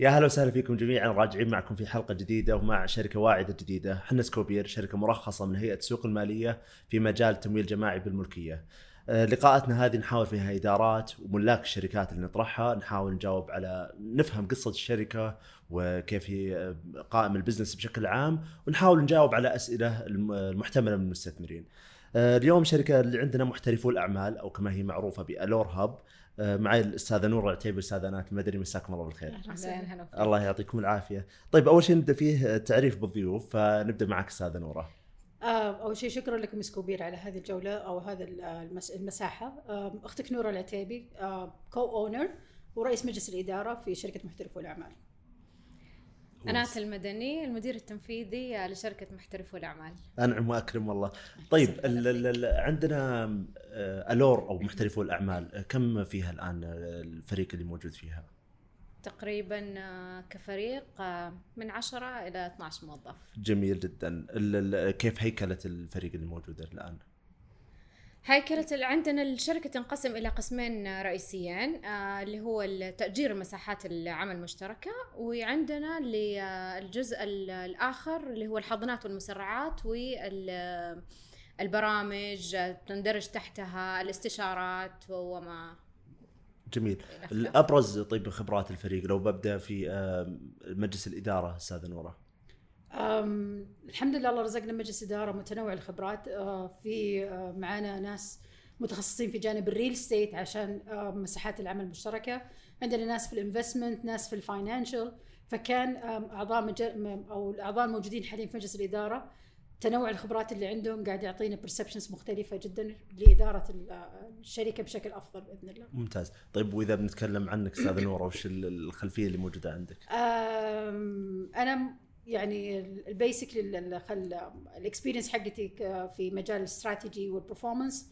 يا هلا وسهلا فيكم جميعا راجعين معكم في حلقة جديدة ومع شركة واعدة جديدة إحنا سكوبير شركة مرخصة من هيئة السوق المالية في مجال التمويل الجماعي بالملكية آه، لقاءاتنا هذه نحاول فيها إدارات وملاك الشركات اللي نطرحها نحاول نجاوب على نفهم قصة الشركة وكيف هي آه، قائم ال business بشكل عام ونحاول نجاوب على أسئلة الم- المحتملة من المستثمرين. آه، اليوم شركة اللي عندنا محترفو الأعمال أو كما هي معروفة بألور هاب معي الأستاذة نور العتيبي والأستاذة انات المدني مساكم الله بالخير. الله يعطيكم العافية. طيب أول شيء نبدأ فيه تعريف بالضيوف فنبدأ معك أستاذة نورة. آه، أول شيء شكرا لكم سكوبير على هذه الجولة أو هذا المس- المساحة آه، أختك نورة العتيبي co-owner ورئيس مجلس الإدارة في شركة محترفو الأعمال أنات المدني المدير التنفيذي لشركة محترفو الأعمال انعم واكرم والله. طيب ال ال ال عندنا آه، ألور أو محترفو الاعمال آه، كم فيها الآن آه، الفريق اللي موجود فيها؟ تقريبا كفريق من 10 إلى 12 موظف جميل جدا. كيف هيكله الفريق اللي موجوده الآن؟ هيكلة عندنا الشركة تنقسم إلى قسمين رئيسيين آه، اللي هو تأجير مساحات العمل المشتركة وعندنا اللي، الجزء ال- الآخر اللي هو الحاضنات والمسرعات والبرامج تندرج تحتها الاستشارات وما جميل. الأبرز طيب خبرات الفريق لو ببدأ في آه، مجلس الإدارة استاذه نورة. الحمد لله الله رزقنا مجلس إدارة متنوع الخبرات آه، في آه، معانا ناس متخصصين في جانب الريل ستيت عشان آه، مساحات العمل المشتركة عندنا ناس في ال investment ناس في ال financial فكان أعضاء مج- م- أو الأعضاء الموجودين حاليا في مجلس الإدارة تنوع الخبرات اللي عندهم قاعد يعطينا perceptions مختلفة جدا لإدارة ال- الشركة بشكل أفضل بإذن الله ممتاز. طيب وإذا بنتكلم عنك استاذه نوره وش ال- الخلفية اللي موجودة عندك؟ أنا يعني ال basic ال experience حقتي في مجال ال strategy وال performance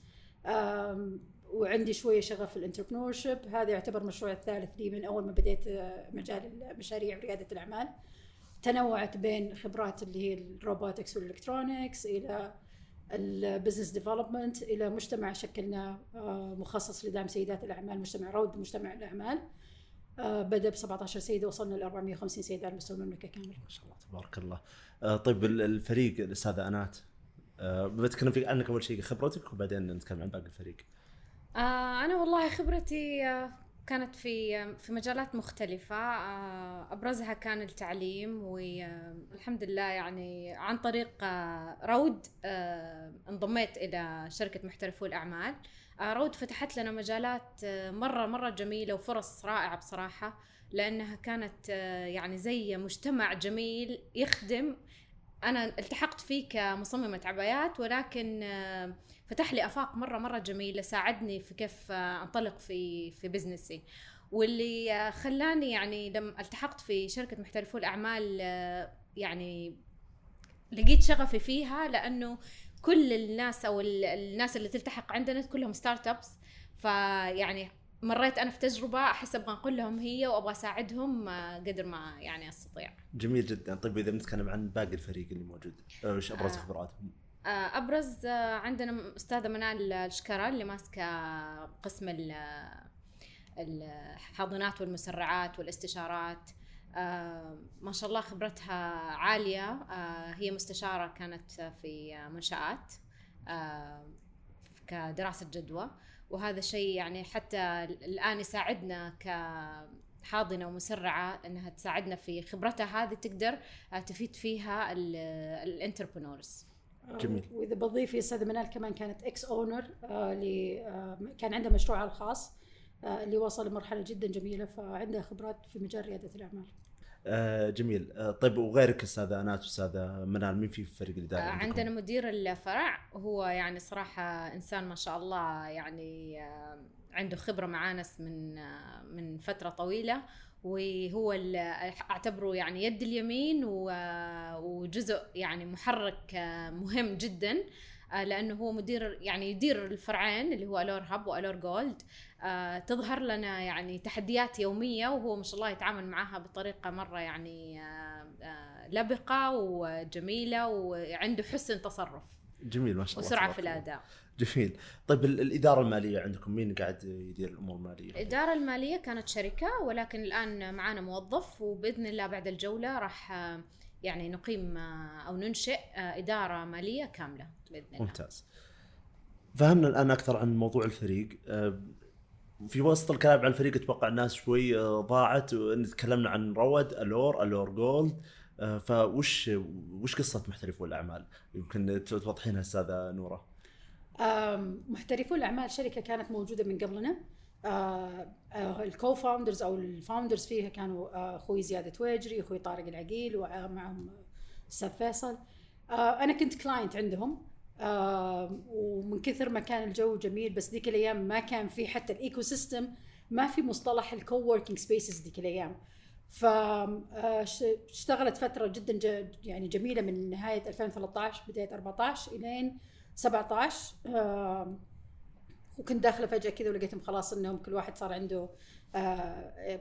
وعندي شوية شغف في ال entrepreneurship هذا يعتبر المشروع الثالث لي من أول ما بديت آه، مجال المشاريع وريادة الأعمال. تنوعت بين خبرات اللي هي ال robotics وال electronics إلى ال business development إلى مجتمع شكلناه آه، مخصص لدعم سيدات الأعمال مجتمع رود مجتمع الأعمال. بدأ ب 17 سيدة وصلنا ل 450 سيدة على مستوى المملكه كامله. ما شاء الله تبارك الله. آه، طيب ال- الفريق الأستاذة أنات آه، بتكلم فيك عنك أول شيء خبرتك وبعدين نتكلم عن باقي الفريق. آه أنا والله خبرتي آه، كانت في آه، في مجالات مختلفة آه، أبرزها كان التعليم والحمد لله يعني عن طريق آه، رود آه، انضميت إلى شركة محترفو الأعمال آه، رود فتحت لنا مجالات آه، مرة مرة جميلة وفرص رائعة بصراحة لأنها كانت آه، يعني زي مجتمع جميل يخدم. أنا التحقت فيه كمصممة عبايات ولكن آه، فتح لي آفاق مرة مرة جميلة ساعدني في كيف آه، أنطلق في في business ي. واللي آه، خلاني يعني لما التحقت في شركة محترفو الأعمال آه، يعني لقيت شغفي فيها لأنه كل الناس أو ال- الناس اللي تلتحق عندنا كلهم startups فيعني مريت أنا في تجربة أحس أبغى انقل لهم هي وأبغى أساعدهم آه، قدر ما يعني أستطيع جميل جدا. طيب إذا بنتكلم عن باقي الفريق اللي موجود آه، وش أبرز آه. خبراتهم؟ آه، أبرز آه، عندنا أستاذة منال الشكره اللي ماسكة قسم ال- الحاضنات والمسرعات والإستشارات آه، ما شاء الله خبرتها عالية. آه، هي مستشارة كانت في منشآت آه، كدراسة جدوى. وهذا الشيء يعني حتى الآن يساعدنا كحاضنة ومسرعة إنها تساعدنا في خبرتها. هذه تقدر آه، تفيد فيها ال entrepreneurs جميل. آه، وإذا بضيف يا أستاذة منال كمان كانت ex-owner آه، كان عندها مشروعها الخاص. آه، اللي وصل لمرحلة جدا جميلة فعندها خبرات في مجال ريادة الأعمال. آه، جميل. آه، طيب وغيرك أستاذة انات واستاذه منال مين في فريق الاداره؟ آه، عندكم؟ عندنا مدير الفرع هو يعني صراحة إنسان ما شاء الله يعني آه، عنده خبرة معانا من آه، من فترة طويلة وهو ال- أعتبره يعني يد اليمين وجزء يعني محرك آه، مهم جدا آه، لأنه هو مدير يعني يدير الفرعين اللي هو ألور هاب وألور جولد آه، تظهر لنا يعني تحديات يومية وهو ما شاء الله يتعامل معها بطريقة مرة يعني آه، آه، لبقة وجميلة وعنده حسن تصرف. جميل ما شاء الله وسرعة في. الأداء. جميل. طيب ال- الإدارة المالية عندكم مين قاعد يدير الأمور المالية؟ الإدارة المالية كانت شركة ولكن الآن معنا موظف وبإذن الله بعد الجولة راح آه، يعني نقيم آه، أو ننشئ آه، إدارة مالية كاملة بإذن الله. ممتاز. فهمنا الآن أكثر عن موضوع الفريق. في وسط الكلام عن الفريق أتوقع الناس شوي أه، ضاعت تكلمنا عن رواد ألور ألور جولد أه، فوش وش قصة محترفو الاعمال؟ يمكن توضحينها أستاذة نورة. محترفو الاعمال شركة كانت موجودة من قبلنا ال co-founders أو ال founders فيها كانوا آه، أخوي زياد تويجري أخوي طارق العقيل ومعهم أستاذ فيصل آه، أنا كنت client عندهم آه، ومن كثر ما كان الجو جميل بس ذيك الأيام ما كان في حتى ال ecosystem ما في مصطلح ال co-working spaces ذيك الأيام فاشتغلت فترة جدا يعني جميلة من نهاية 2013 بداية 14 إلين 17 آم، وكنت داخلة فجأة كذا ولقيتهم خلاص إنهم كل واحد صار عنده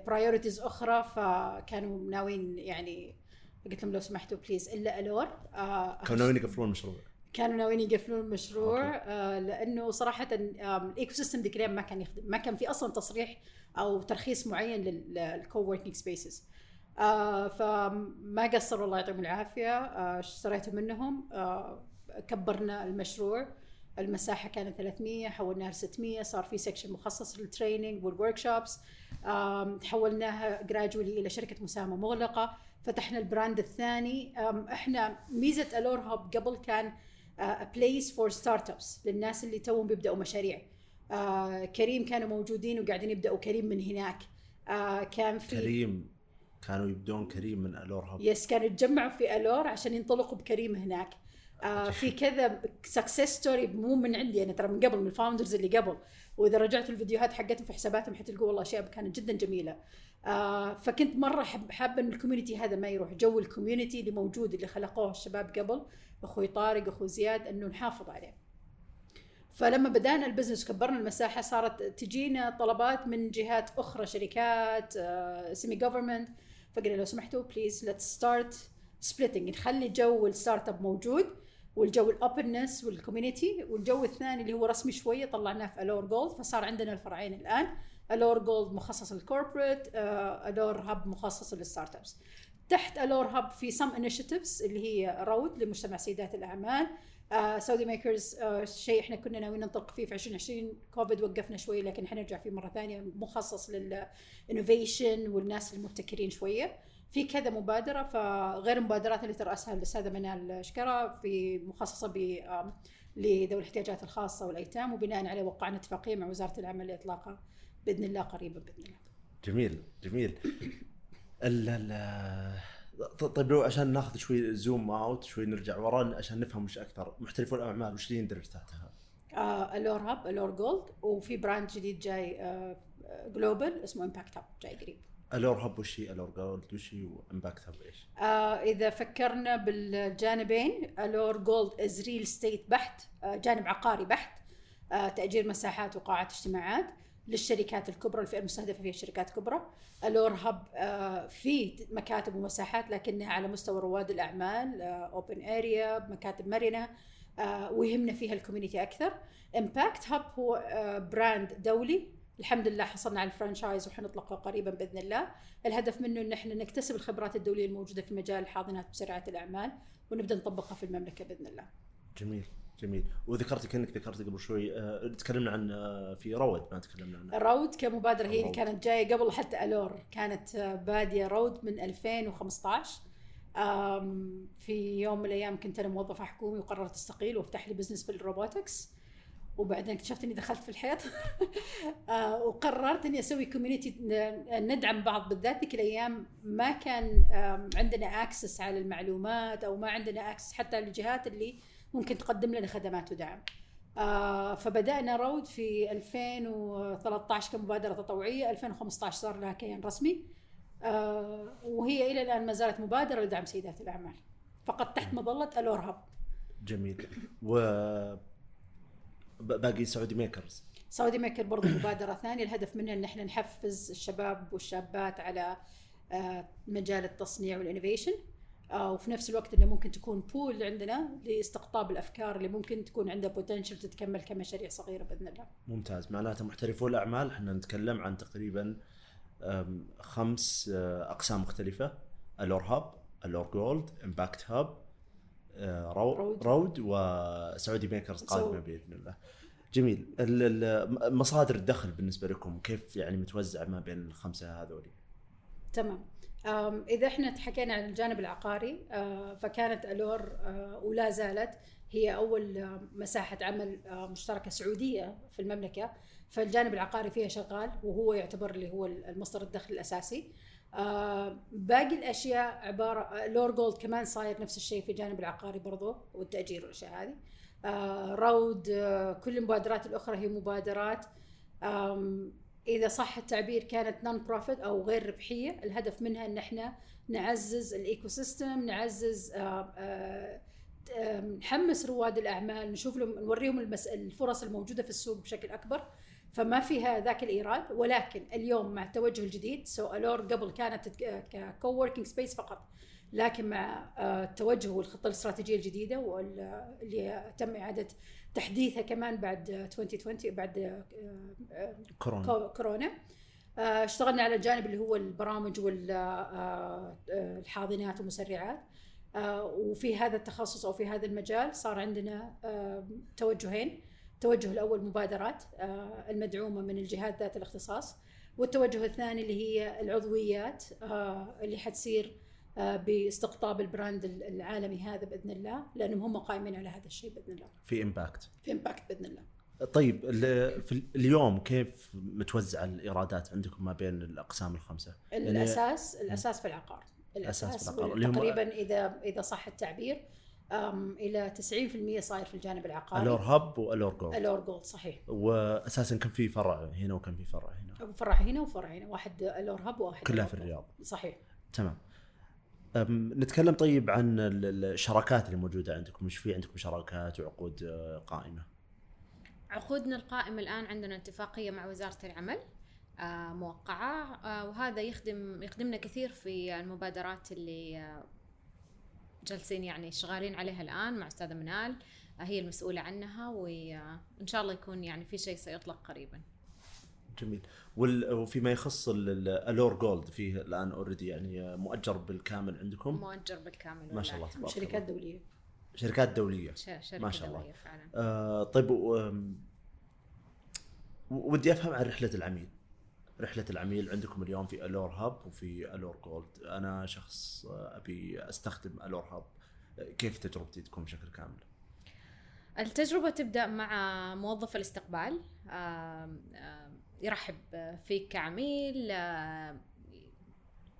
priorities أخرى فكانوا ناويين يعني قلت لهم لو سمحتوا please إلا ألور آه، كانوا ناويين يقفلون المشروع. كانوا ناويين يقفلون المشروع okay. آه لأنه صراحة ال ecosystem ذيك الأيام ما كان يخدم ما كان في أصلا تصريح أو ترخيص معين لل co-working spaces فما قصروا الله يعطيهم العافية. آه اشتريته منهم. آه كبرنا المشروع. المساحة كانت 300 حولناها ل 600 صار في section مخصص لل training وال workshops حولناها gradually إلى شركة مساهمة مغلقة. فتحنا ال brand الثاني. إحنا ميزة ألور هب قبل كان place for startups للناس اللي توهم بيبدأوا مشاريع. آه، كريم كانوا موجودين وقاعدين يبدأوا كريم من هناك. آه، كان في كريم كانوا يبدون كريم من ألور هب. Yes كانوا يتجمعوا في ألور عشان ينطلقوا بكريم هناك. آه في كذا success story مو من عندي أنا ترى من قبل من ال founders اللي قبل. وإذا رجعت الفيديوهات حقتهم في حساباتهم حتلقوا والله أشياء كانت جدا جميلة. آه فكنت مرة حابة إن ال community هذا ما يروح. جو ال community اللي موجود اللي خلقوه الشباب قبل. أخوي طارق أخوي زياد إنه نحافظ عليه. فلما بدأنا ال business وكبرنا المساحة صارت تجينا طلبات من جهات أخرى شركات semi-government فقلنا لو سمحتوا please let's start splitting نخلي جو ال startup موجود والجو ال openness وال community والجو الثاني اللي هو رسمي شوية طلعناه في ألور جولد فصار عندنا الفرعين الآن. ألور جولد مخصص لل corporate ألور هب مخصص لل startups. تحت ألور هب في some initiatives اللي هي رود لمجتمع سيدات الأعمال. سعودي ميكرز شيء إحنا كنا ناويين ننطلق فيه في 2020 كوفيد وقفنا شوي لكن حنرجع فيه مرة ثانية. مخصص لل innovation والناس المبتكرين شوية. في كذا مبادرة فغير المبادرات اللي تراسها الأستاذة منال شكره في مخصصة ب لذوي الاحتياجات الخاصة والأيتام وبناء عليه وقعنا اتفاقية مع وزارة العمل لاطلاقها بإذن الله قريبا بإذن الله. جميل جميل. ال ال طيب لو عشان ناخذ شوي zoom out شوي نرجع ورا عشان نفهم وش أكثر محترفو الأعمال وش اللي يندرج تحتها؟ آه ألور هب ألور جولد وفي brand جديد جاي آه global اسمه إمباكت هب جاي قريب. ألور هب وش هي ألور جولد وش هي وإمباكت هب إيش؟ آه إذا فكرنا بالجانبين ألور جولد is real estate بحت آه جانب عقاري بحت آه تأجير مساحات وقاعات اجتماعات للشركات الكبرى الفئة المستهدفة فيها الشركات الكبرى ألور هب آه في مكاتب ومساحات لكنها على مستوى رواد الأعمال open area مكاتب مرنة آه ويهمنا فيها ال community أكثر. إمباكت هب هو آه brand دولي. الحمد لله حصلنا على ال franchise وحنطلقه قريبا بإذن الله. الهدف منه إن إحنا نكتسب الخبرات الدولية الموجودة في مجال الحاضنات مسرعة الأعمال ونبدأ نطبقها في المملكة بإذن الله. جميل. جميل. وذكرت كأنك ذكرت قبل شوي آه، تكلمنا عن آه، في رواد ما تكلمنا عنه. رود كمبادرة هي اللي رود. كانت جاية قبل حتى ألور. كانت آه، بادية رود من 2015 آم، في يوم من الأيام كنت أنا موظفة حكومي وقررت أستقيل وأفتح لي business في ال robotics. وبعدين اكتشفت إني دخلت في الحيط. وقررت إني أسوي community ندعم بعض بالذات. ذيك الأيام ما كان عندنا access على المعلومات أو ما عندنا access حتى للجهات اللي ممكن تقدم لنا خدمات ودعم. آه، فبدأنا رود في 2013 كمبادرة تطوعية 2015 صار لها كيان رسمي. آه، وهي إلى الآن ما زالت مبادرة لدعم سيدات الأعمال. فقط تحت مظلة ألور هب جميل. و باقي سعودي ميكرز. سعودي ميكر برضو مبادرة ثانية. الهدف منها إن إحنا نحفز الشباب والشابات على آه، مجال التصنيع وال innovation. آه، وفي نفس الوقت إنه ممكن تكون pool عندنا لاستقطاب الأفكار اللي ممكن تكون عندها potential تتكمل كمشاريع صغيرة بإذن الله. ممتاز. معناته محترفو الأعمال. إحنا نتكلم عن تقريبا خمس أه، أقسام مختلفة. ألور هب ألور جولد إمباكت هب رو- رود. رود وسعودي ميكرز قادمة بإذن الله. جميل. مصادر الدخل بالنسبة لكم كيف يعني متوزعة ما بين الخمسة هذولي؟ تمام. إذا إحنا تحكينا عن الجانب العقاري فكانت ألور ولا زالت هي أول مساحة عمل مشتركة سعودية في المملكة. فالجانب العقاري فيها شغال وهو يعتبر اللي هو المصدر الدخل الأساسي. باقي الأشياء عبارة ألور جولد كمان صاير نفس الشيء في الجانب العقاري برضو والتأجير والأشياء هذه. رود كل المبادرات الأخرى هي مبادرات. إذا صح التعبير كانت non-profit أو غير ربحية الهدف منها إن إحنا نعزز ال ecosystem نعزز آه، آه، آه، نحمس رواد الأعمال نشوف لهم نوريهم. الفرص الموجودة في السوق بشكل أكبر فما فيها ذاك الإيراد ولكن اليوم مع التوجه الجديد so ألور قبل كانت ك co-working space فقط لكن مع آه، التوجه والخطة الاستراتيجية الجديدة واللي تم إعادة تحديثها كمان بعد آه، 2020 بعد آه، كورونا. كو- كورونا. آه، اشتغلنا على الجانب اللي هو البرامج والحاضنات والمسرعات. وفي هذا التخصص أو في هذا المجال صار عندنا توجهين. التوجه الأول مبادرات المدعومة من الجهات ذات الاختصاص. والتوجه الثاني اللي هي العضويات اللي حتصير باستقطاب ال brand العالمي هذا بإذن الله لأنهم هم قائمين على هذا الشيء بإذن الله. في إمباكت في إمباكت بإذن الله. طيب في ال- اليوم كيف متوزعه الإيرادات عندكم ما بين الأقسام الخمسة؟ يعني- الأساس الأساس في العقار. الأساس في العقار، تقريبا إذا إذا صح التعبير إلى 90% صاير في الجانب العقاري. Allure Hub و Allure Gold Allure Gold صحيح. واساسا كم في فرع هنا وكم في فرع هنا؟ فرع هنا وفرع هنا. واحد Allure Hub وواحد كلها في. الرياض. صحيح. تمام. نتكلم طيب عن ال- ال- الشراكات اللي موجودة عندكم. إيش في عندكم شراكات وعقود آه، قائمة؟ عقودنا القائمة الآن عندنا اتفاقية مع وزارة العمل آه، موقعة آه، وهذا يخدم يخدمنا كثير في المبادرات اللي جالسين يعني شغالين عليها الآن مع أستاذة منال هي المسؤولة عنها وإن شاء الله يكون يعني في شيء سيطلق قريبا. جميل. وال- وفيما يخص ال- ال- Allure Gold فيه الآن already يعني مؤجر بالكامل عندكم؟ مؤجر بالكامل ما شاء الله. تبارك شركات دولية. شركات دولية. ش- شركة ما شاء الله. دولية فعلا. آه طيب ودي أفهم عن رحلة العميل. رحلة العميل عندكم اليوم في Allure Hub وفي Allure Gold أنا شخص آه، أبي أستخدم Allure Hub كيف تجربتي تكون بشكل كامل؟ التجربة تبدأ مع موظف الاستقبال. يرحب فيك كعميل آم،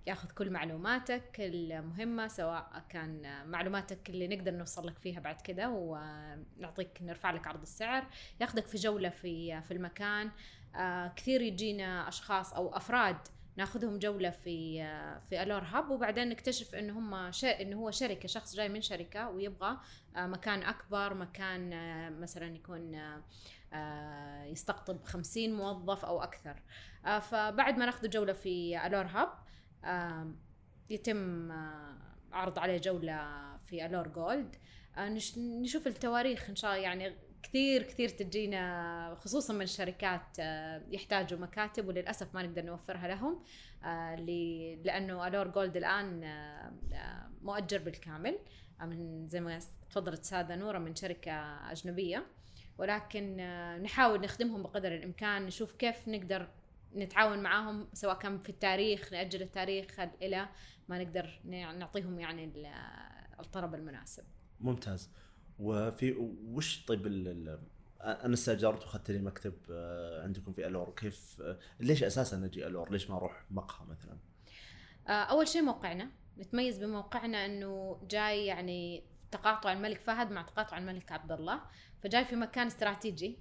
ياخذ كل معلوماتك المهمة سواء كان معلوماتك اللي نقدر نوصل لك فيها بعد كده ونعطيك نرفع لك عرض السعر. ياخذك في جولة في في المكان. آه، كثير يجينا أشخاص أو أفراد ناخذهم جولة في في الور هاب وبعدين نكتشف انه هم. انه هو شركة شخص جاي من شركة ويبغى آه، مكان أكبر مكان آه، مثلا يكون آه، يستقطب خمسين موظف أو أكثر آه، فبعد ما ناخذ جولة في ألور هاب يتم عرض عليه جولة في ألور جولد نش- نشوف التواريخ إن شاء الله يعني كثير كثير تجينا خصوصا من الشركات آه، يحتاجوا مكاتب وللأسف ما نقدر نوفرها لهم آه، ل- لأنه ألور جولد الآن آه، مؤجر بالكامل. من زي ما تفضلت سادة نورة من شركة أجنبية. ولكن نحاول نخدمهم بقدر الإمكان نشوف كيف نقدر نتعاون معاهم سواء كان في التاريخ نأجل التاريخ إلى ما نقدر نعطيهم يعني ال- الطلب المناسب. ممتاز. وفي وش طيب أنا استأجرت وأخذت لي مكتب آه، عندكم في ألور. كيف آه، ليش أساسا أجي ألور؟ ليش ما أروح مقهى مثلا؟ آه، أول شيء موقعنا. نتميز بموقعنا إنه جاي يعني تقاطع الملك فهد مع تقاطع الملك عبد الله. فجاي في مكان استراتيجي.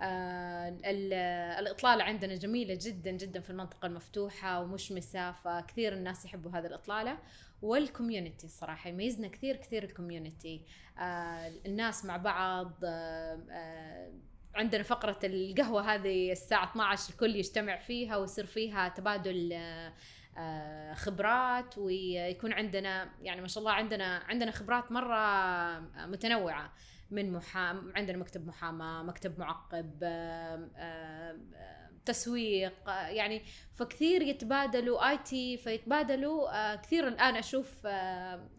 آه ال- الإطلالة عندنا جميلة جدا جدا في المنطقة المفتوحة ومشمسة فكثير الناس يحبوا هذه الإطلالة وال community الصراحه يميزنا كثير كثير ال community آه الناس مع بعض آه عندنا فقرة القهوة هذه الساعة 12 الكل يجتمع فيها ويصير فيها تبادل خبرات ويكون عندنا يعني ما شاء الله عندنا عندنا خبرات مرة متنوعة. من محام عندنا مكتب محاماة مكتب معقب آه، آه، تسويق يعني فكثير يتبادلوا آي تي فيتبادلوا كثير الآن أشوف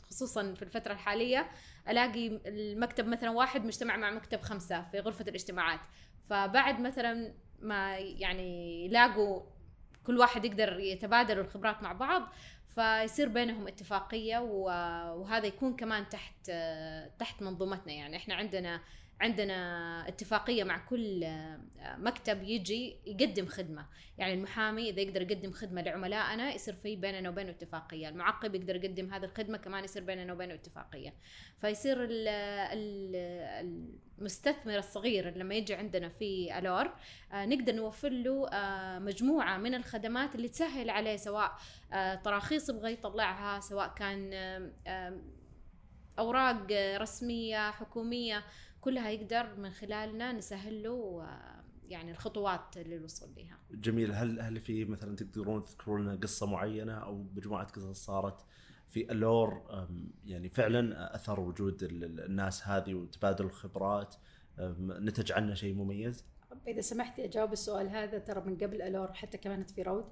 خصوصا في الفترة الحالية ألاقي المكتب مثلا واحد مجتمع مع مكتب خمسة في غرفة الاجتماعات. فبعد مثلا ما يعني يلاقوا كل واحد يقدر يتبادلوا الخبرات مع بعض فيصير بينهم اتفاقية وهذا يكون كمان تحت تحت منظومتنا. يعني إحنا عندنا عندنا اتفاقية مع كل آه، مكتب يجي يقدم خدمة. يعني المحامي إذا يقدر يقدم خدمة لعملائنا يصير في بيننا وبينه اتفاقية. المعقب يقدر يقدم هذه الخدمة كمان يصير بيننا وبينه اتفاقية. فيصير المستثمر الصغير لما يجي عندنا في الور آه، نقدر نوفر له آه، مجموعة من الخدمات اللي تسهل عليه سواء تراخيص يبغى يطلعها سواء كان أوراق رسمية حكومية. كلها يقدر من خلالنا نسهل له يعني الخطوات للوصول لها. جميل هل هل في مثلا تقدرون تذكرون لنا قصة معينة أو مجموعة قصص صارت في اللور يعني فعلا أثر وجود الناس هذه وتبادل الخبرات نتج عنه شيء مميز؟ إذا سمحتي أجاوب السؤال هذا ترى من قبل ألور حتى كانت في رود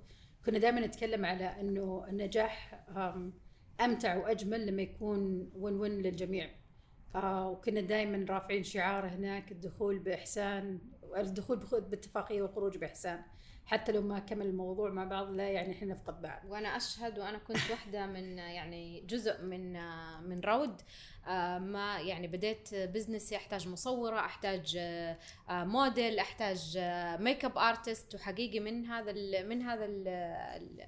كنا دائما نتكلم على إنه النجاح أمتع وأجمل لما يكون وين وين للجميع آه وكنا دائما رافعين شعار هناك الدخول بإحسان الدخول باتفاقية والخروج بإحسان. حتى لو ما كمل الموضوع مع بعض لا يعني إحنا نفقد بعض. وأنا أشهد وأنا كنت واحدة من يعني جزء من من رود آه، ما يعني بديت business يحتاج مصورة أحتاج آه، موديل أحتاج makeup artist وحقيقي من هذا من هذا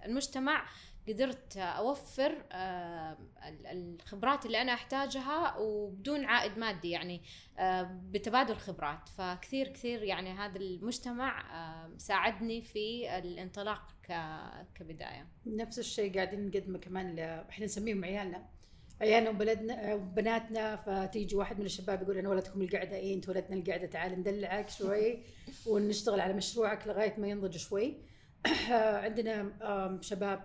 المجتمع قدرت أوفر آه، الخبرات اللي أنا أحتاجها وبدون عائد مادي يعني آه، بتبادل خبرات. فكثير كثير يعني هذا المجتمع آه، ساعدني في الانطلاق كبداية. نفس الشيء قاعدين نقدمه كمان إحنا نسميهم عيالنا. عيالنا وبلدنا وبناتنا. فتيجي واحد من الشباب يقول أنا ولدكم القعده إيه؟ انت ولدنا القعده تعال ندلعك شوي ونشتغل على مشروعك لغاية ما ينضج شوي. عندنا شباب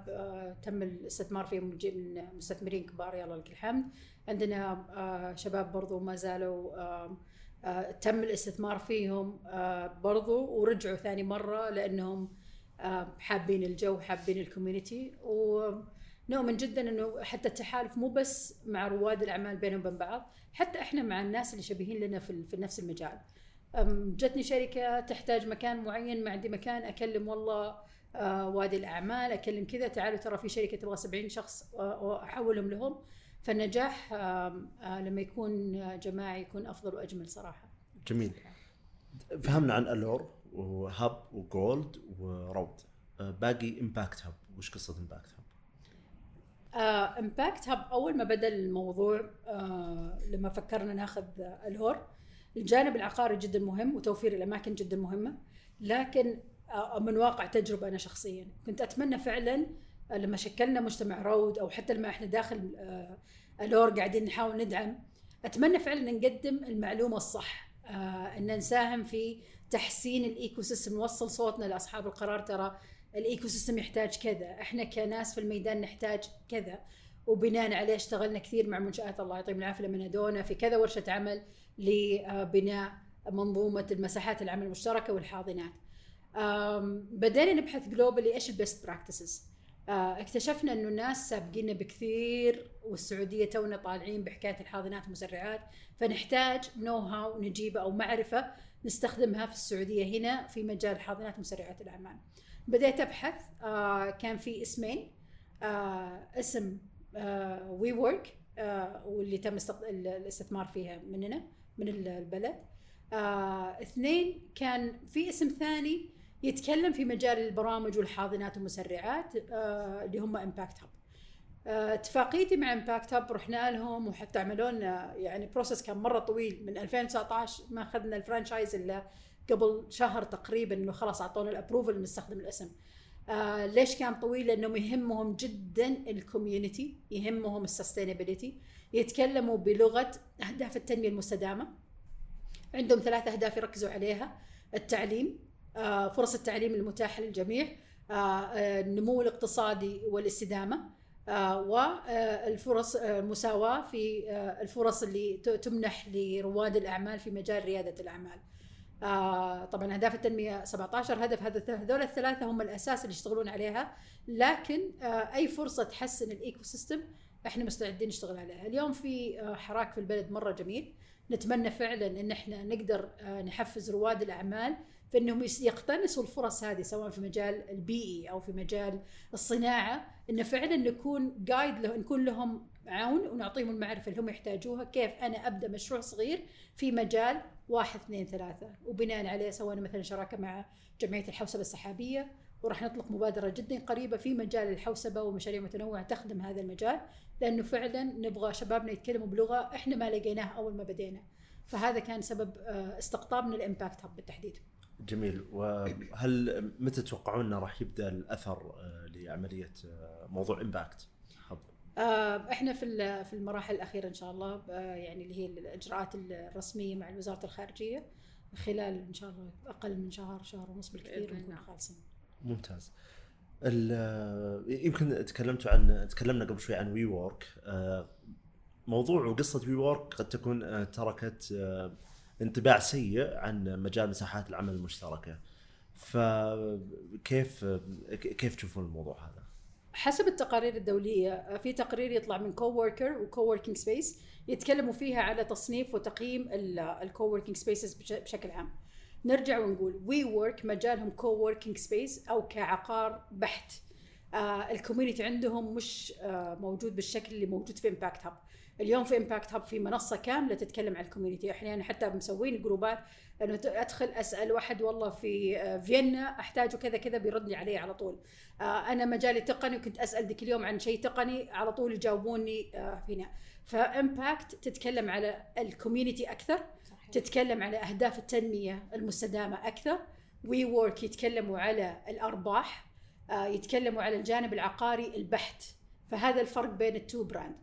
تم الاستثمار فيهم من مستثمرين كبار يلا لك الحمد. عندنا شباب برضو ما زالوا تم الاستثمار فيهم برضو ورجعوا ثاني مرة لأنهم حابين الجو حابين الكوميونتي ونؤمن جدا إنه حتى التحالف مو بس مع رواد الأعمال بينهم وبين بعض حتى إحنا مع الناس اللي شبيهين لنا في نفس المجال. جتني شركة تحتاج مكان معين ما عندي مكان أكلم والله آه، وادي الأعمال أكلم كذا تعالوا ترى في شركة تبغى 70 شخص واحولهم لهم فالنجاح آه، لما يكون جماعي يكون أفضل وأجمل صراحة. جميل. فهمنا عن Allure Hub و Gold ورود آه، باقي Impact Hub وش قصة Impact Hub؟ Impact Hub أول ما بدأ الموضوع لما فكرنا ناخذ Allure الجانب العقاري جدا مهم وتوفير الأماكن جدا مهمة لكن من واقع تجربة أنا شخصيا. كنت أتمنى فعلا لما شكلنا مجتمع رود أو حتى لما إحنا داخل آه، Allure قاعدين نحاول ندعم أتمنى فعلا نقدم المعلومة الصح آه، أن نساهم في تحسين ال ecosystem نوصل صوتنا لأصحاب القرار ترى ال ecosystem يحتاج كذا إحنا كناس في الميدان نحتاج كذا وبناء عليه اشتغلنا كثير مع منشآت الله يعطيهم العافية لما نادونا في كذا ورشة عمل لبناء منظومة المساحات العمل المشتركة والحاضنات. بدينا نبحث globally إيش ال best practices آه، اكتشفنا إنه الناس سابقينا بكثير والسعودية تونا طالعين بحكاية الحاضنات والمسرعات فنحتاج know-how نجيبه أو معرفة نستخدمها في السعودية هنا في مجال حاضنات ومسرعات الأعمال. بديت أبحث آه، كان في اسمين آه، اسم WeWork واللي تم الاستثمار فيها مننا. من البلد. اثنين كان في اسم ثاني يتكلم في مجال البرامج والحاضنات والمسرعات آه، اللي هم Impact Hub آه، اتفاقيتي مع Impact Hub رحنا لهم وحتى عملوا لنا يعني process كان مرة طويل من 2019 ما أخذنا ال franchise إلا قبل شهر تقريبا إنه خلاص أعطونا ال approval نستخدم الاسم. آه ليش كان طويل؟ لأنهم يهمهم جدا ال community، يهمهم ال sustainability، يتكلموا بلغة أهداف التنمية المستدامة. عندهم ثلاث أهداف يركزوا عليها، التعليم، آه، فرص التعليم المتاحة للجميع النمو الاقتصادي والاستدامة والفرص المساواة في الفرص اللي تمنح لرواد الأعمال في مجال ريادة الاعمال. طبعا أهداف التنمية 17 هدف هذول الثلاثة هم الأساس اللي يشتغلون عليها لكن أي فرصة تحسن ال ecosystem إحنا مستعدين نشتغل عليها اليوم في حراك في البلد مرة جميل نتمنى فعلا إن إحنا نقدر نحفز رواد الأعمال في إنهم يقتنصوا الفرص هذه سواء في مجال البيئي أو في مجال الصناعة انه فعلا نكون جايد له نكون لهم عون ونعطيهم المعرفة اللي هم يحتاجوها كيف أنا أبدأ مشروع صغير في مجال واحد اثنين ثلاثة. وبناء عليه سوينا مثلا شراكة مع جمعية الحوسبة السحابية وراح نطلق مبادرة جدا قريبة في مجال الحوسبة ومشاريع متنوعة تخدم هذا المجال لأنه فعلا نبغى شبابنا يتكلموا بلغة إحنا ما لقيناها أول ما بدينا. فهذا كان سبب استقطابنا ال Impact Hub بالتحديد. جميل. وهل متى تتوقعون راح يبدأ الأثر لعملية موضوع Impact؟ إحنا في في المراحل الأخيرة إن شاء الله يعني اللي هي الإجراءات الرسمية مع وزاره الخارجية خلال إن شاء الله أقل من شهر شهر ونص بالكثير نكون خالصين. ممتاز. يمكن تكلمتوا عن تكلمنا قبل شوي عن WeWork موضوع وقصة WeWork قد تكون تركت انطباع سيء عن مجال مساحات العمل المشتركة فكيف كيف تشوفون الموضوع هذا؟ حسب التقارير الدولية في تقرير يطلع من coworker و coworking space يتكلموا فيها على تصنيف وتقييم ال coworking spaces بشكل عام. نرجع ونقول WeWork مجالهم coworking space أو كعقار بحت. آه ال community عندهم مش آه موجود بالشكل اللي موجود في Impact Hub. اليوم في Impact Hub في منصة كاملة تتكلم عن ال community أحيانا حتى مسوين جروبات أنه أدخل أسأل واحد والله في فيينا أحتاجه كذا كذا بيرد لي عليه على طول. أنا مجالي تقني وكنت أسأل ذيك اليوم عن شيء تقني على طول يجاوبوني هنا. ف Impact تتكلم على ال community أكثر صحيح. تتكلم على أهداف التنمية المستدامة أكثر. WeWork يتكلموا على الأرباح يتكلموا على الجانب العقاري البحت فهذا الفرق بين ال two brands.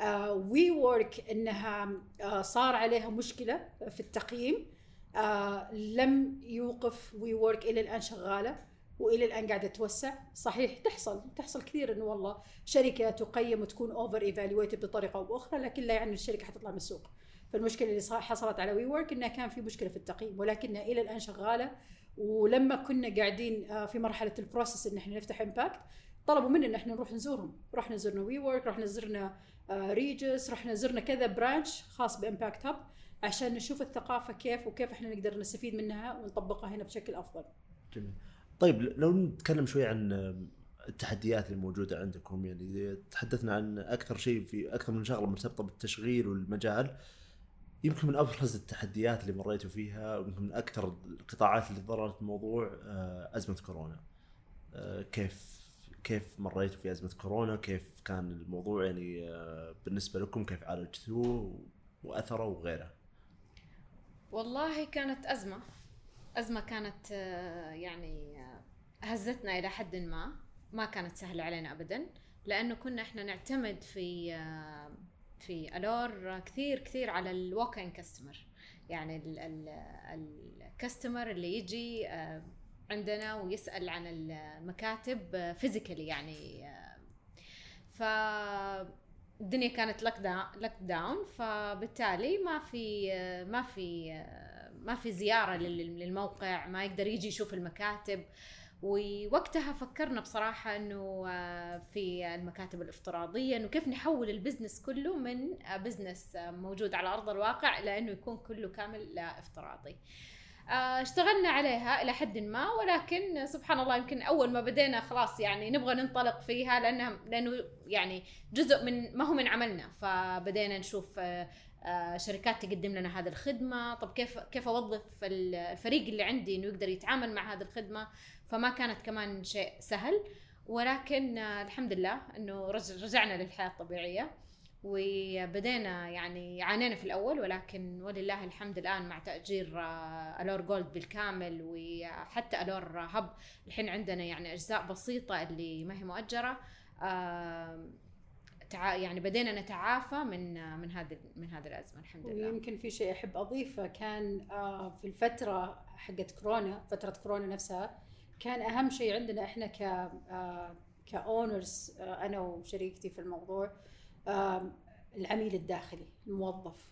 We uh, Work إنها uh, صار عليها مشكلة في التقييم. uh, لم يوقف WeWork إلى الآن شغالة وإلى الآن قاعدة تتوسع صحيح تحصل تحصل كثير إنه والله شركة تقيم وتكون over evaluated بطريقة أو بأخرى لكن لا يعني الشركة حتطلع من السوق. فالمشكلة اللي حصلت على WeWork إنها كان في مشكلة في التقييم ولكنها إلى الآن شغالة. ولما كنا قاعدين في مرحلة ال process إن إحنا نفتح Impact طلبوا منا إن إحنا نروح نزورهم. رحنا زرنا WeWork رحنا زرنا Regus رحنا زرنا كذا branch خاص ب Impact Hub عشان نشوف الثقافة كيف وكيف إحنا نقدر نستفيد منها ونطبقها هنا بشكل أفضل. جميل. طيب لو نتكلم شوي عن التحديات اللي موجوده عندكم يعني تحدثنا عن أكثر شيء في أكثر من شغلة مرتبطة بالتشغيل والمجال يمكن من أبرز التحديات اللي مريتوا فيها ويمكن من أكثر القطاعات اللي ضررت الموضوع أزمة كورونا. كيف كيف مريتوا في أزمة كورونا؟ كيف كان الموضوع يعني بالنسبة لكم كيف عالجتوه وأثره وغيره؟ والله كانت أزمة أزمة كانت يعني هزتنا إلى حد ما ما كانت سهلة علينا ابدا لأنه كنا إحنا نعتمد في في Allure كثير كثير على ال walk in customer يعني ال customer اللي يجي عندنا ويسأل عن المكاتب physically يعني ف الدنيا كانت lockdown فبالتالي ما في ما في ما في زيارة للموقع ما يقدر يجي يشوف المكاتب ووقتها فكرنا بصراحة إنه في المكاتب الافتراضية إنه كيف نحول ال business كله من business موجود على أرض الواقع إلى إنه يكون كله كامل افتراضي. اشتغلنا عليها إلى حد ما ولكن سبحان الله يمكن أول ما بدينا خلاص يعني نبغى ننطلق فيها لانها لأنه يعني جزء من ما هو من عملنا. فبدينا نشوف شركات تقدم لنا هذه الخدمة. طب كيف كيف أوظف الفريق اللي عندي إنه يقدر يتعامل مع هذه الخدمة؟ فما كانت كمان شيء سهل. ولكن الحمد لله إنه رجعنا للحياة الطبيعية. وبدينا يعني عانينا في الأول ولكن ولله الحمد الآن مع تأجير ألور جولد بالكامل وحتى ألور هب. الحين عندنا يعني أجزاء بسيطة اللي ما هي مؤجرة. يعني بدينا نتعافى من من هذه من هذه الأزمة الحمد لله. ويمكن في شيء أحب أضيفه كان في الفترة حقت كورونا فترة كورونا نفسها كان أهم شيء عندنا إحنا ك آه، ك owners آه، أنا وشريكتي في الموضوع العميل الداخلي الموظف.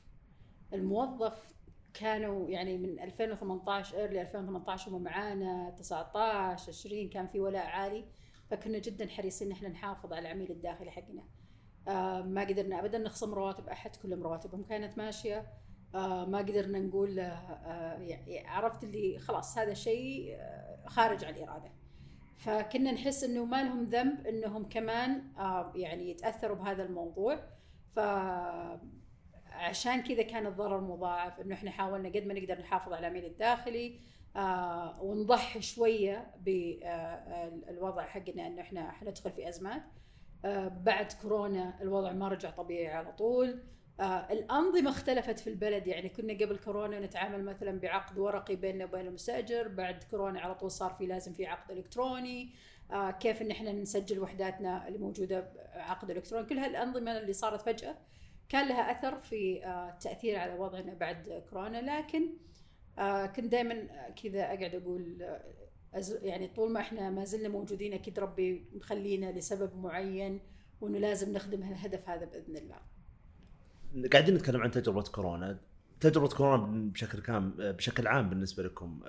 الموظف كانوا يعني من 2018 early 2018 هم معانا 19 20 كان في ولاء عالي. فكنا جدا حريصين إن إحنا نحافظ على العميل الداخلي حقنا. آه، ما قدرنا ابدا نخصم رواتب أحد كلهم رواتبهم كانت ماشية. آه، ما قدرنا نقول آه، آه، يعني عرفت اللي خلاص هذا شيء آه، خارج عن الإرادة. فكنا نحس إنه ما لهم ذنب إنهم كمان آه، يعني يتأثروا بهذا الموضوع. ف عشان كذا كان الضرر مضاعف إنه إحنا حاولنا قد ما نقدر نحافظ على العميل الداخلي آه ونضحي شوية بالوضع حقنا إنه إحنا حندخل في أزمات. آه بعد كورونا الوضع ما رجع طبيعي على طول. آه الأنظمة اختلفت في البلد. يعني كنا قبل كورونا نتعامل مثلا بعقد ورقي بيننا وبين المستأجر بعد كورونا على طول صار في لازم في عقد إلكتروني. آه كيف إن إحنا نسجل وحداتنا اللي موجودة بعقد إلكتروني. كل هالأنظمة اللي صارت فجأة كان لها أثر في آه التأثير على وضعنا بعد كورونا. لكن آه كنت دائما كذا أقعد أقول آه يعني طول ما إحنا ما زلنا موجودين أكيد ربي مخلينا لسبب معين وإنه لازم نخدم الهدف هذا بإذن الله. قاعدين نتكلم عن تجربة كورونا. تجربة كورونا بشكل كام بشكل عام بالنسبة لكم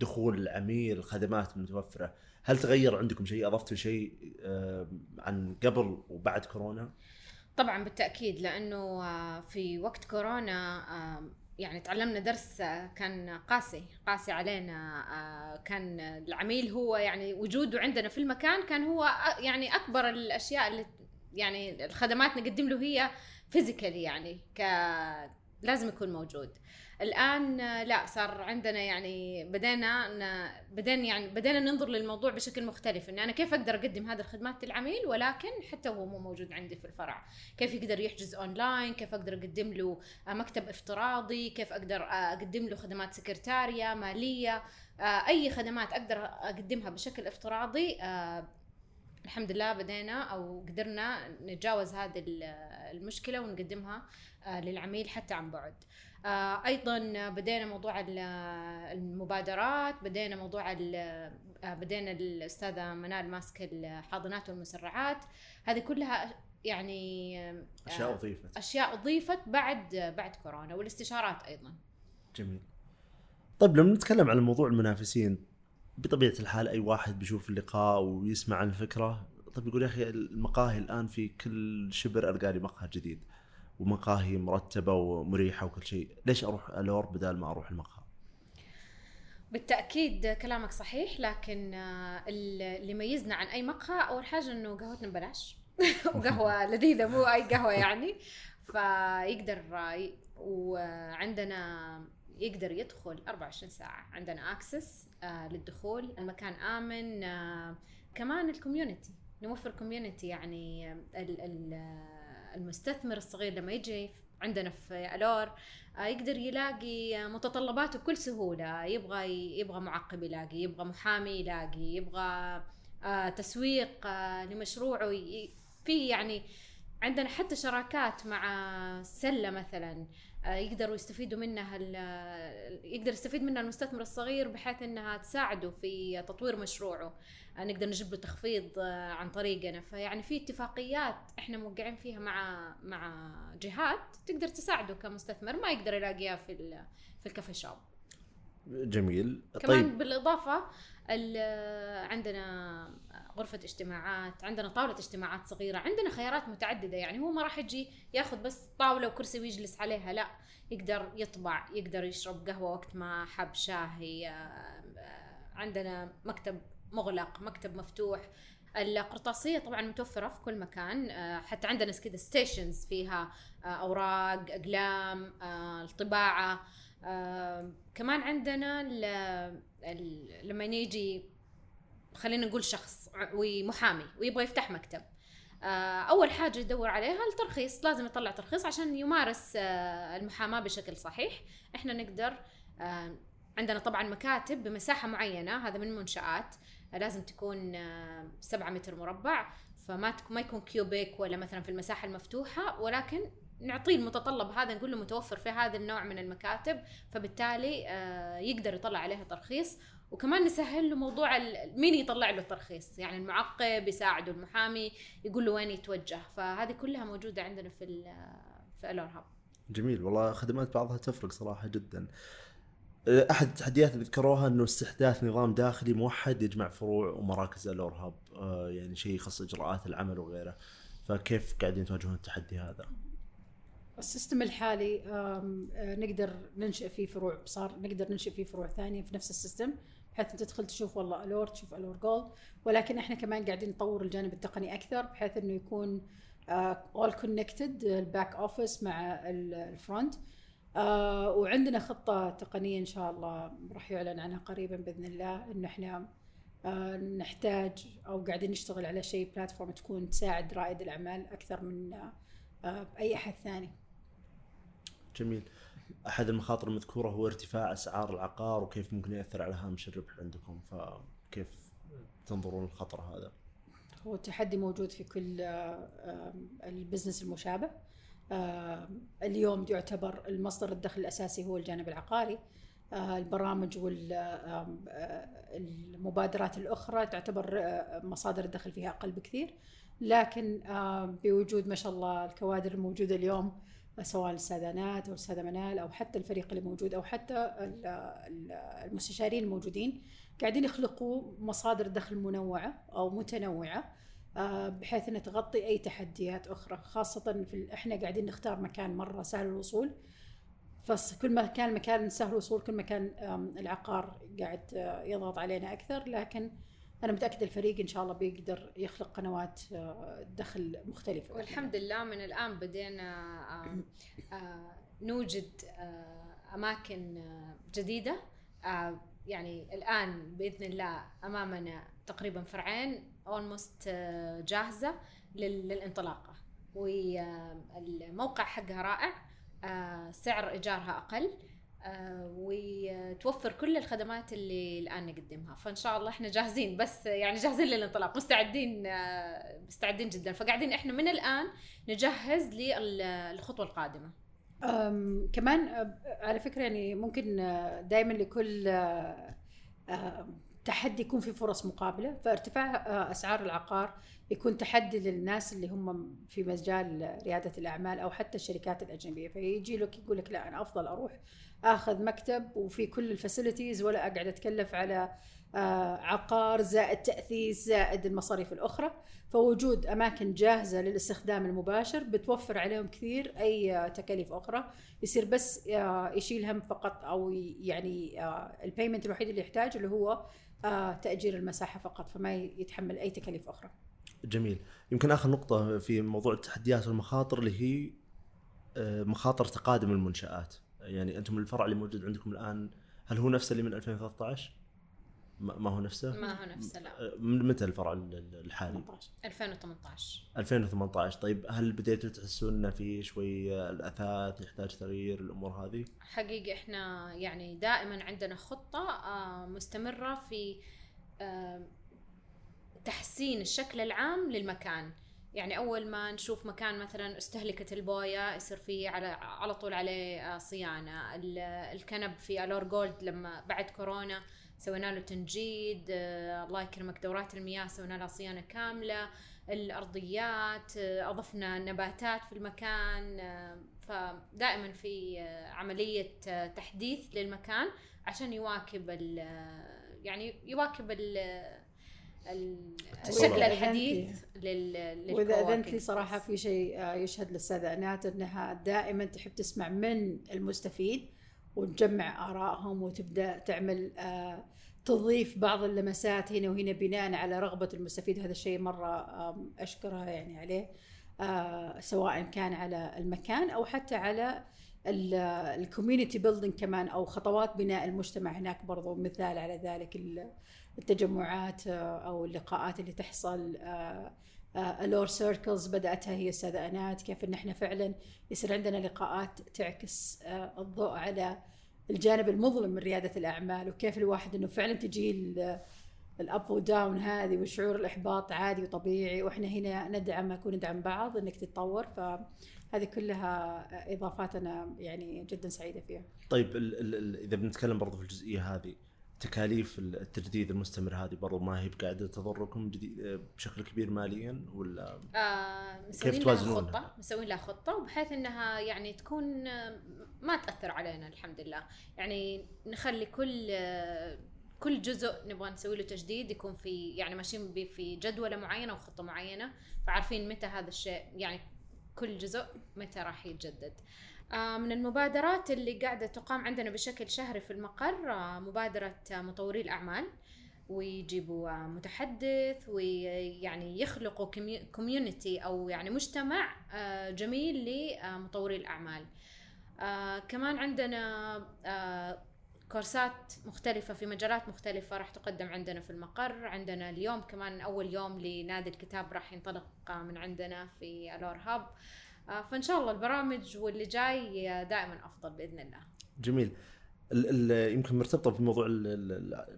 دخول العميل الخدمات المتوفرة هل تغير عندكم شيء؟ اضفتوا شيء آه، عن قبل وبعد كورونا؟ طبعا بالتأكيد لأنه آه، في وقت كورونا آه، يعني تعلمنا درس كان قاسي قاسي علينا كان العميل هو يعني وجوده عندنا في المكان كان هو يعني أكبر الأشياء اللي يعني الخدمات نقدم له هي physically يعني ك لازم يكون موجود. الآن لا صار عندنا يعني بدينا. بدينا يعني بدينا ننظر للموضوع بشكل مختلف. ان أنا كيف أقدر أقدم هذه الخدمات للعميل؟ ولكن حتى وهو مو موجود عندي في الفرع. كيف يقدر يحجز اونلاين كيف أقدر أقدم له مكتب افتراضي؟ كيف أقدر آه، أقدم له خدمات سكرتارية مالية؟ آه، أي خدمات أقدر أقدمها بشكل افتراضي آه، الحمد لله بدينا أو قدرنا نتجاوز هذه ال- المشكلة ونقدمها آه، للعميل حتى عن بعد. آه، أيضا بدينا موضوع ال- المبادرات بدينا موضوع آه، بدينا الأستاذة منال ماسكه الحاضنات والمسرعات. هذه كلها يعني أشياء أضيفت. أشياء أضيفت بعد بعد كورونا والاستشارات أيضا. جميل. طيب لما نتكلم عن موضوع المنافسين بطبيعة الحال أي واحد بيشوف اللقاء ويسمع عن الفكرة طيب يقول يا أخي المقاهي الآن في كل شبر ألقى لي مقهى جديد ومقاهي مرتبة ومريحة وكل شيء ليش أروح ألور بدال ما أروح المقهى؟ بالتأكيد كلامك صحيح لكن آه، اللي يميزنا عن أي مقهى أول حاجة إنه قهوتنا ببلاش. وقهوة لذيذة مو أي قهوة يعني. فيقدر ي- وعندنا يقدر يدخل 24 ساعة عندنا access للدخول. المكان آمن آه، كمان ال community نوفر community يعني ال- ال- المستثمر الصغير لما يجي عندنا في Allure آه، يقدر يلاقي متطلباته بكل سهولة. يبغى يبغى معقب يلاقي يبغى محامي يلاقي يبغى آه، تسويق آه، لمشروعه في يعني عندنا حتى شراكات مع سلة مثلا. آه، يقدروا يستفيدوا منها يقدر يستفيد منها المستثمر الصغير بحيث إنها تساعده في تطوير مشروعه. آه، نقدر نجيب له تخفيض آه، عن طريقنا. فيعني في اتفاقيات إحنا موقعين فيها مع مع جهات تقدر تساعده كمستثمر ما يقدر يلاقيها في في الكافي شوب. جميل. كمان طيب. بالإضافة ال- عندنا غرفة اجتماعات عندنا طاولة اجتماعات صغيرة عندنا خيارات متعددة يعني هو ما راح يجي ياخذ بس طاولة وكرسي ويجلس عليها لا. يقدر يطبع يقدر يشرب قهوة وقت ما حب شاهي آه، عندنا مكتب مغلق مكتب مفتوح. القرطاسية طبعا متوفرة في كل مكان آه، حتى عندنا كذا ستيشنز فيها آه، أوراق أقلام كمان عندنا ال ال لما يجي خلينا نقول شخص ومحامي ويبغى يفتح مكتب آه، أول حاجة يدور عليها الترخيص لازم يطلع ترخيص عشان يمارس آه، المحاماة بشكل صحيح. إحنا نقدر عندنا طبعا مكاتب بمساحة معينة هذا من منشآت لازم تكون آه، سبعة متر مربع فما ما يكون كيوبيك ولا مثلا في المساحة المفتوحة ولكن نعطيه المتطلب هذا نقول له متوفر في هذا النوع من المكاتب فبالتالي آه، يقدر يطلع عليها ترخيص. وكمان نسهل له موضوع مين يطلع له الترخيص؟ يعني المعقب يساعده المحامي يقول له وين يتوجه. فهذه كلها موجودة عندنا في في الور هاب جميل. والله خدمات بعضها تفرق صراحة جدا. أحد التحديات اللي ذكروها إنه استحداث نظام داخلي موحد يجمع فروع ومراكز الور هاب آه، يعني شيء يخص إجراءات العمل وغيره. فكيف قاعدين تواجهون التحدي هذا؟ ال system الحالي آه، نقدر ننشئ فيه فروع صار نقدر ننشئ فيه فروع ثانية في نفس ال system بحيث أنت تدخل تشوف والله Allure تشوف Allure Gold ولكن إحنا كمان قاعدين نطور الجانب التقني أكثر بحيث إنه يكون all connected ال back office مع ال- ال front آه، وعندنا خطة تقنية إن شاء الله راح يعلن عنها قريبا بإذن الله إنه إحنا آه، نحتاج أو قاعدين نشتغل على شيء platform تكون تساعد رائد الأعمال أكثر من اي أحد ثاني. جميل. أحد المخاطر المذكورة هو ارتفاع أسعار العقار وكيف ممكن يأثر على هامش الربح عندكم فكيف تنظرون الخطر هذا؟ هو تحدي موجود في كل آه، آم، ال business المشابه. آم، اليوم يعتبر المصدر الدخل الأساسي هو الجانب العقاري. آه، البرامج والمبادرات الأخرى تعتبر آه، مصادر الدخل فيها أقل بكثير. لكن بوجود ما شاء الله الكوادر الموجودة اليوم آه، سواء السادانات أو السادة منال أو حتى الفريق اللي موجود أو حتى ال- ال- المستشارين الموجودين قاعدين يخلقوا مصادر دخل منوعة أو متنوعة آه، بحيث انها تغطي أي تحديات أخرى خاصة في إحنا قاعدين نختار مكان مرة سهل الوصول. فكل ما كان المكان سهل الوصول كل ما كان العقار قاعد آه، يضغط علينا أكثر. لكن أنا متاكد الفريق إن شاء الله بيقدر يخلق قنوات آه، دخل مختلفة. والحمد لله من الآن بدينا آه، نوجد آه، أماكن جديدة. يعني الآن بإذن الله أمامنا تقريبا فرعين اولموست جاهزة لل- للانطلاقة. والموقع حقها رائع سعر إيجارها أقل. وتوفر كل الخدمات اللي الآن نقدمها. فإن شاء الله إحنا جاهزين بس يعني جاهزين للانطلاق مستعدين آه، مستعدين جدا. فقاعدين إحنا من الآن نجهز للخطوة القادمة. كمان أه، على فكرة يعني ممكن دائما لكل تحدي يكون في فرص مقابلة. فارتفاع أسعار العقار يكون تحدي للناس اللي هم في مجال ريادة الأعمال أو حتى الشركات الأجنبية. فيجي لك يقول لك لا أنا أفضل أروح آخذ مكتب وفي كل الفاسيلتيز ولا أقعد أتكلف على آه، عقار زائد تأثيث زائد المصاريف الأخرى. فوجود أماكن جاهزة للاستخدام المباشر بتوفر عليهم كثير أي آه، تكاليف أخرى. يصير بس آه، يشيل هم فقط أو يعني البيمنت الوحيد اللي يحتاج اللي هو تأجير المساحة فقط فما يتحمل أي تكاليف أخرى. جميل. يمكن آخر نقطة في موضوع التحديات والمخاطر اللي هي مخاطر تقادم المنشآت. يعني أنتم الفرع اللي موجود عندكم الآن هل هو نفسه اللي من 2013 ما ما هو نفسه؟ ما هو نفسه لا. آه، من متى الفرع ال- ال- الحالي؟ 18 2018 2018 طيب هل بديتوا تحسون إنه في شوي الأثاث يحتاج تغيير الأمور هذه؟ حقيقة إحنا يعني دائما عندنا خطة آه، مستمرة في آه، تحسين الشكل العام للمكان. يعني أول ما نشوف مكان مثلا استهلكت البويه يصير فيه على على طول عليه آه، صيانة ال- الكنب في الور جولد لما بعد كورونا سوينا له تنجيد آه، الله يكرمك دورات المياه سوينا لها صيانة كاملة الأرضيات آه، أضفنا نباتات في المكان فدائما في عملية تحديث للمكان عشان يواكب يعني يواكب ال. الشكل الحديث لل وإذا أذنت للكواكب. لي صراحة في شيء آه، يشهد للساده انات أنها دائما تحب تسمع من المستفيد وتجمع آرائهم وتبدأ تعمل آه، تضيف بعض اللمسات هنا وهنا بناء على رغبة المستفيد. هذا الشيء مرة أشكرها يعني عليه. سواء كان على المكان أو حتى على ال community building كمان أو خطوات بناء المجتمع هناك برضو مثال على ذلك ال- التجمعات آه، أو اللقاءات اللي تحصل آه، Allure Circles بدأتها هي الساده أنات كيف إن إحنا فعلا يصير عندنا لقاءات تعكس آه، الضوء على الجانب المظلم من ريادة الأعمال وكيف الواحد إنه فعلا تجي الأب وداون هذه وشعور الإحباط عادي وطبيعي وإحنا هنا ندعمك وندعم بعض إنك تتطور فهذه كلها اضافات أنا يعني جدا سعيدة فيها. طيب ال ال ال إذا بنتكلم برضو في الجزئية هذه تكاليف التجديد المستمر هذه برضو ما هي بقاعدة تضركم بشكل كبير ماليا ولا آه كيف توازنونها؟ خطة مسوين لها خطة وبحيث إنها يعني تكون آه، ما تأثر علينا الحمد لله يعني نخلي كل آه، كل جزء نبغى نسوي له تجديد يكون في يعني ماشيين في جدولة معينة وخطه معينة فعارفين متى هذا الشيء يعني كل جزء متى راح يتجدد. آه، من المبادرات اللي قاعدة تقام عندنا بشكل شهري في المقر آه، مبادرة آه، مطوري الأعمال ويجيبوا متحدث ويعني يخلقوا كوميونتي أو يعني مجتمع جميل لمطوري الأعمال. آه، كمان عندنا كورسات مختلفة في مجالات مختلفة راح تقدم عندنا في المقر عندنا اليوم كمان أول يوم لنادي الكتاب راح ينطلق من عندنا في الور هاب. آه، فإن شاء الله البرامج واللي جاي دائما أفضل بإذن الله. جميل. ال ال يمكن مرتبطة بموضوع ال ال ال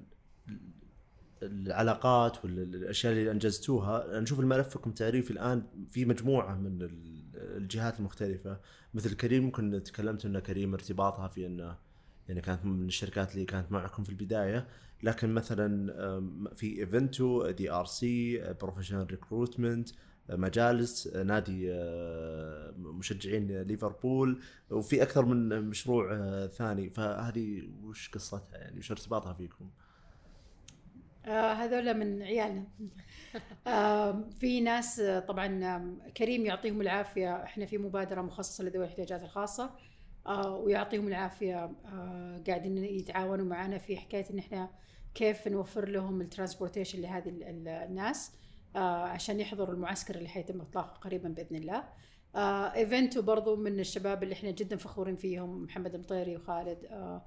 العلاقات والاشياء اللي أنجزتوها. نشوف الملفكم تعريفي الآن في مجموعة من ال- الجهات المختلفة. مثل كريم ممكن تكلمت ان كريم ارتباطها في إنه يعني كانت من الشركات اللي كانت معكم في البداية. لكن مثلا في Eventto DRC Professional Recruitment مجالس نادي مشجعين ليفربول وفي أكثر من مشروع أه، ثاني. فهذه وش قصتها يعني؟ وش ارتباطها فيكم؟ آه هذول من عيالنا. آه في ناس آه، طبعا كريم يعطيهم العافية. إحنا في مبادرة مخصصة لذوي الاحتياجات الخاصة. آه ويعطيهم العافية. آه قاعدين يتعاونوا معنا في حكاية إن إحنا كيف نوفر لهم ال transportation لهذه ال- ال- الناس آه عشان يحضروا المعسكر اللي حيتم إطلاقه قريبا بإذن الله. آه Eventto برضو من الشباب اللي إحنا جدا فخورين فيهم محمد المطيري وخالد. آه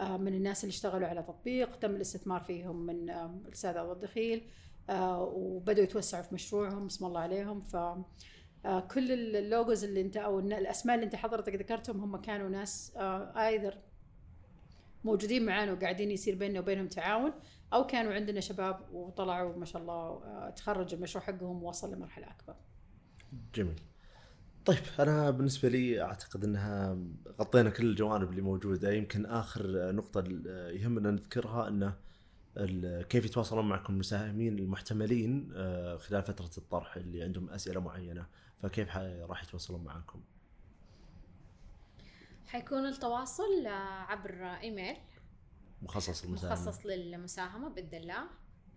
آه، من الناس اللي اشتغلوا على تطبيق تم الاستثمار فيهم من آه، الاستاذ عبد الدخيل آه، وبدأوا يتوسعوا في مشروعهم اسم الله عليهم. ف آه، كل اللوجوز اللي انت أو الأسماء اللي انت حضرتك ذكرتهم هم كانوا ناس ايذر موجودين معانا وقاعدين يصير بيننا وبينهم تعاون أو كانوا عندنا شباب وطلعوا ما شاء الله آه، تخرج المشروع حقهم ووصل لمرحلة أكبر. جميل. طيب أنا بالنسبة لي أعتقد إنها غطينا كل الجوانب اللي موجودة. يمكن آخر نقطة يهمنا نذكرها انه كيف يتواصلون معكم المساهمين المحتملين آه، خلال فترة الطرح اللي عندهم أسئلة معينة. فكيف راح يتواصلون معكم حيكون التواصل آه، عبر إيميل. مخصص للمساهمين مخصص للمساهمة بإذن الله.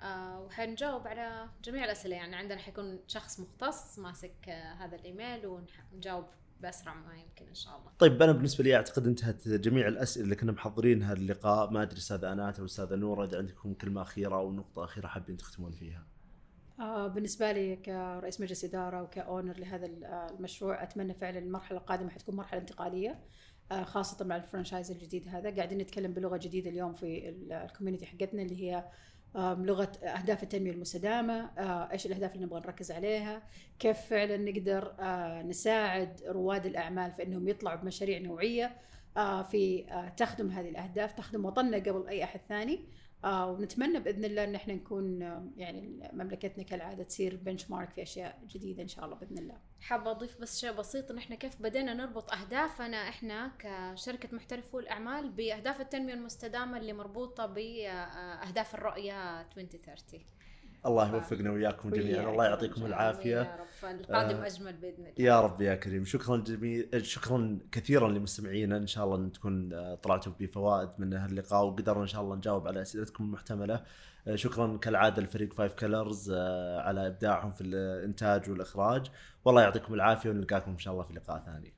آه وحنجاوب على جميع الأسئلة. يعني عندنا حيكون شخص مختص ماسك آه هذا الإيميل ونجاوب بأسرع ما يمكن إن شاء الله. طيب أنا بالنسبة لي أعتقد انتهت جميع الأسئلة اللي كنا محضرينها اللقاء. ما أدري أستاذ أنات أو أستاذة نورة إذا عندكم كلمة أخيرة أو نقطة أخيرة حابين تختمون فيها. بالنسبة لي كرئيس مجلس إدارة وك owner لهذا آه، المشروع أتمنى فعلا المرحلة القادمة حتكون مرحلة انتقالية آه، خاصة مع ال franchise الجديد هذا. قاعدين نتكلم بلغة جديدة اليوم في ال- ال community حقتنا اللي هي لغة أهداف التنمية المستدامة آه، إيش الأهداف اللي نبغى نركز عليها كيف فعلا نقدر آه، نساعد رواد الأعمال في أنهم يطلعوا بمشاريع نوعية آه، في آه، تخدم هذه الأهداف تخدم وطننا قبل أي أحد ثاني. آه ونتمنى بإذن الله إن إحنا نكون آه، يعني مملكتنا كالعادة تصير بنش مارك في أشياء جديدة إن شاء الله بإذن الله. حابة أضيف بس شيء بسيط إن إحنا كيف بدينا نربط أهدافنا إحنا كشركة محترفو الأعمال بأهداف التنمية المستدامة اللي مربوطة بأهداف الرؤية 2030 الله يوفقنا وياكم جميعا. الله يعطيكم العافية. يا رب. فالقادم آه، أجمل بإذن الله. يا رب يا كريم. شكرا جميل شكرا كثيرا لمستمعينا. إن شاء الله إن تكون آه، طلعتوا بفوائد من هاللقاء وقدرنا إن شاء الله نجاوب على أسئلتكم المحتملة. آه، شكرا كالعادة لفريق فايف كلرز على إبداعهم في الإنتاج والإخراج. والله يعطيكم العافية ونلقاكم إن شاء الله في لقاء ثاني.